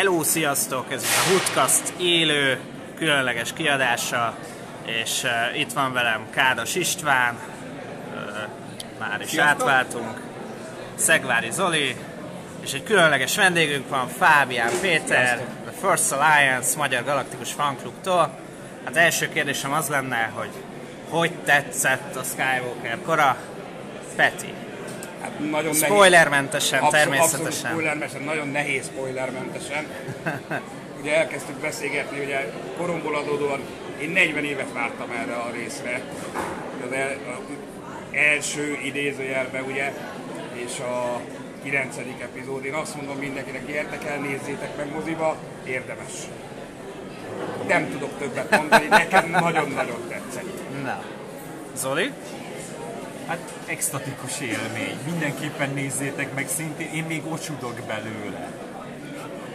Hello, sziasztok! Ez a Hoodcast élő, különleges kiadása, és uh, itt van velem Kádas István, uh, már is Sziasztok! átváltunk, Szegvári Zoli, és egy különleges vendégünk van, Fábián Péter, The First Alliance, Magyar Galaktikus Fanklubtól. Hát első kérdésem az lenne, hogy hogy tetszett a Skywalker kora? Peti. Hát nagyon Spoilermentesen, nehéz, természetesen. Abszolút spoilermentesen, nagyon nehéz spoilermentesen. ugye elkezdtük beszélgetni, ugye koromból adódóan én 40 évet vártam erre a részre. Az el, a első idézőjelbe ugye, és a 9. epizód. Én azt mondom mindenkinek, gyertek el, nézzétek meg moziba, érdemes. Nem tudok többet mondani, nekem nagyon-nagyon tetszett. Na. Zoli? Hát extatikus élmény. Mindenképpen nézzétek meg, szintén én még ocsudok belőle.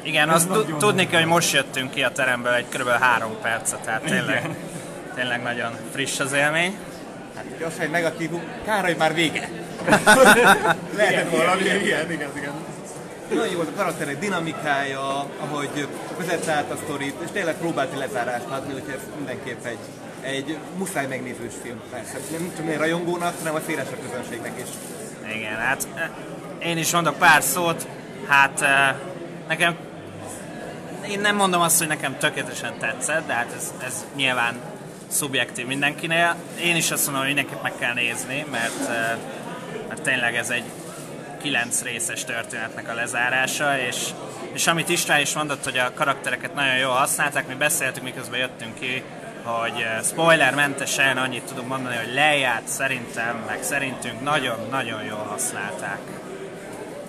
Igen, Ez azt tudni kell, hogy most jöttünk ki a teremből egy kb. három percet, tehát tényleg, Igen. tényleg nagyon friss az élmény. Hát gyorsan egy negatívum, kár, hogy már vége. Lehetett valami, igen, igen, igen. Nagyon jó volt a karakterek dinamikája, ahogy vezette át a sztorit, és tényleg próbált lezárást adni, úgyhogy ez mindenképp egy, egy muszáj megnézős film, persze. Nem csak egy rajongónak, hanem a szélesebb közönségnek is. Igen, hát én is mondok pár szót. Hát nekem, én nem mondom azt, hogy nekem tökéletesen tetszett, de hát ez, ez nyilván szubjektív mindenkinél. Én is azt mondom, hogy mindenképp meg kell nézni, mert, mert tényleg ez egy kilenc részes történetnek a lezárása, és, és amit István is mondott, hogy a karaktereket nagyon jól használták, mi beszéltük, miközben jöttünk ki, hogy eh, spoilermentesen annyit tudunk mondani, hogy leját szerintem, meg szerintünk nagyon-nagyon jól használták.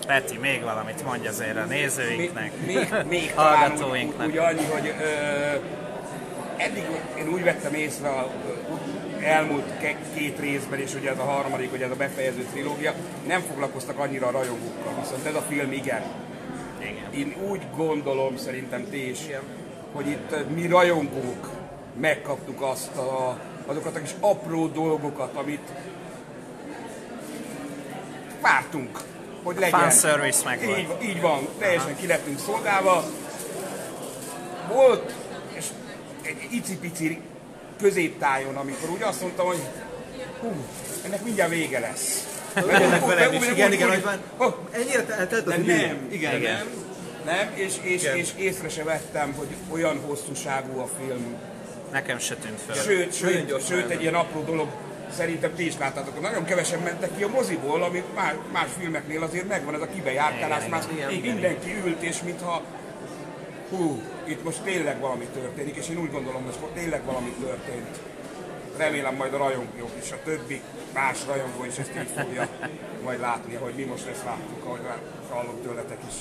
Peti, még valamit mondj azért a nézőinknek, még, még úgy, hallgatóinknak. úgy annyi, hogy ö, eddig én úgy vettem észre a elmúlt két részben, és ugye ez a harmadik, ugye ez a befejező trilógia, nem foglalkoztak annyira a rajongókkal, viszont ez a film igen. Igen. Én úgy gondolom, szerintem ti is, hogy itt mi rajongók megkaptuk azt a, azokat a kis apró dolgokat, amit vártunk, hogy legyen. Fanservice megvolt. Így, így van, teljesen ki lettünk szolgálva. Volt, és egy icipici középtájon, amikor úgy azt mondtam, hogy hú, ennek mindjárt vége lesz. Jönnek velem is, igen, igen, hogy Ennyire eltelt az nem, nem, igen. Nem, nem, és, és, Igen. és észre se vettem, hogy olyan hosszúságú a film. Nekem se tűnt fel. Sőt, sőt, sőt egy ilyen apró dolog, szerintem ti is láttátok, nagyon kevesen mentek ki a moziból, ami más, más filmeknél azért megvan ez a kibejárkálás, már mindenki ült, és mintha hú, itt most tényleg valami történik, és én úgy gondolom, hogy most tényleg valami történt. Remélem majd a rajongók és a többi más rajongó is ezt így fogja majd látni, hogy mi most ezt láttuk, ahogy már hallom tőletek is.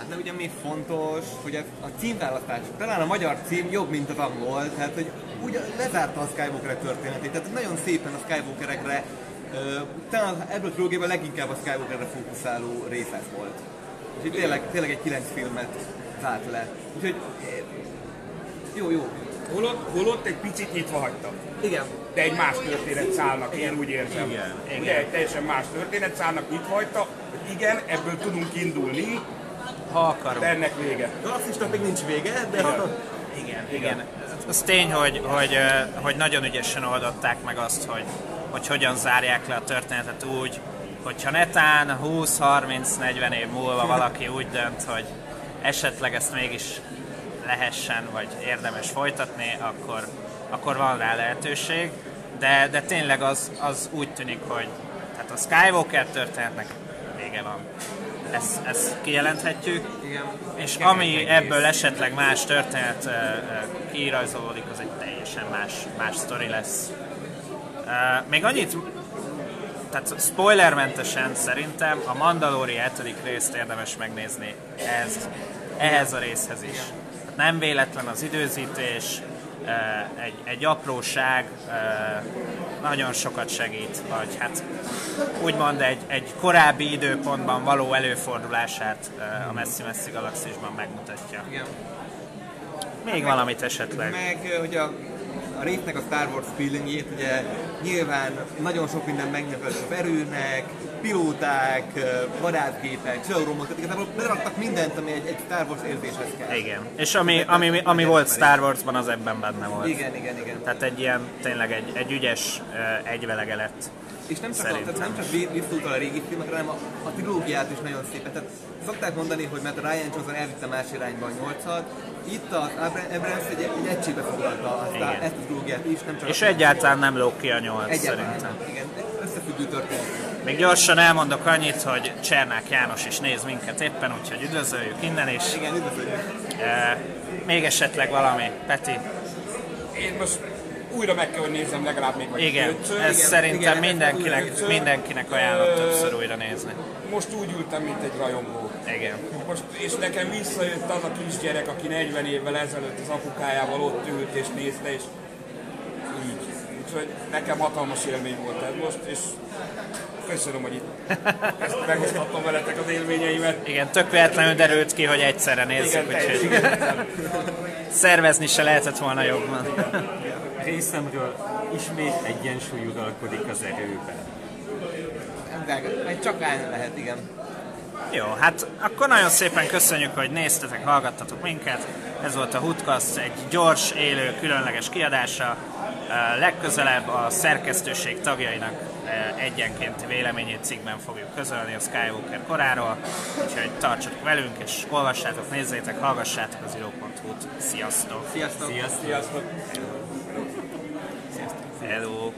Hát de ugye mi fontos, hogy ez a címválasztás, talán a magyar cím jobb, mint az angol, tehát hogy ugye lezárta a Skywalker történetét, tehát nagyon szépen a Skywalkerekre, ö, talán ebből a trilógiában leginkább a Skywalkerre fókuszáló rész ez volt. És itt tényleg, tényleg egy kilenc filmet zárt le. Úgyhogy eh, jó, jó. Holott, holott egy picit nyitva hagytam. Igen. de egy más történet szállnak, én úgy érzem. Igen, igen. Ugye egy teljesen más történet szállnak, nyitva hagyta, igen, ebből tudunk indulni, Ha akarunk. de ennek vége. Galaxisnak még nincs vége, de Igen, igen. Az tény, hogy, hogy, hogy nagyon ügyesen oldották meg azt, hogy, hogy hogyan zárják le a történetet úgy, hogyha netán 20-30-40 év múlva valaki úgy dönt, hogy esetleg ezt mégis lehessen, vagy érdemes folytatni, akkor, akkor van rá lehetőség. De, de tényleg az, az úgy tűnik, hogy tehát a Skywalker történetnek vége van. Ezt, ezt kijelenthetjük. Igen. És ami ebből esetleg más történet ö, kirajzolódik, az egy teljesen más, más sztori lesz. Ö, Még annyit, tehát spoilermentesen szerintem a Mandalori 7. részt érdemes megnézni ez, ehhez a részhez is. Nem véletlen az időzítés, egy, egy apróság nagyon sokat segít, vagy hát úgymond egy, egy korábbi időpontban való előfordulását a messzi-messzi galaxisban megmutatja. Igen. Még valamit esetleg. Meg, hogy a, a résznek a Star Wars feelingjét, ugye nyilván nagyon sok minden megnyilvánul az erőnek, pilóták, vadászgépek, tehát igazából beraktak mindent, ami egy, egy Star Wars érzéshez kell. Igen. És ami, ami, ami volt Star Warsban, az ebben benne volt. Igen, igen, igen. Tehát egy ilyen, tényleg egy, egy ügyes egyvelege lett. És nem csak, a, tehát nem csak vi- visszautal a régi filmekre, hanem a, a trilógiát is nagyon szépen. Tehát szokták mondani, hogy mert a Ryan Johnson elvitte más irányba a nyolcat, itt az Abra- Abrams egy, egy egységbe foglalta azt a, ezt a trilógiát is, nem csak És egyáltalán nem lóg ki a nyolc Egyáltalán szerintem. nem. Igen, összefüggő történet. Még gyorsan elmondok annyit, hogy Csernák János is néz minket éppen, úgyhogy üdvözöljük innen is. Igen, üdvözöljük. E, még esetleg valami, Peti? Én most újra meg kell, hogy nézzem legalább még vagy Igen, ötször. ez igen, szerintem igen, mindenkinek, ötször. mindenkinek ajánlott többször újra nézni. Most úgy ültem, mint egy rajongó. Igen. Most, és nekem visszajött az a kisgyerek, aki 40 évvel ezelőtt az apukájával ott ült és nézte, és így. Úgyhogy nekem hatalmas élmény volt ez most, és köszönöm, hogy itt ezt megosztottam veletek az élményeimet. Igen, tök véletlenül derült ki, hogy egyszerre nézzük, Igen, úgyhogy szervezni se lehetett volna jobban. Részemről ismét egyensúly uralkodik az erőben. Egy csak állni lehet, igen. Jó, hát akkor nagyon szépen köszönjük, hogy néztetek, hallgattatok minket. Ez volt a Hoodcast, egy gyors, élő, különleges kiadása. Legközelebb a szerkesztőség tagjainak egyenkénti véleményét cikkben fogjuk közölni a Skywalker koráról. Úgyhogy tartsatok velünk, és olvassátok, nézzétek, hallgassátok az iro.hu-t. Sziasztok! Sziasztok! Sziasztok! Sziasztok! Hello!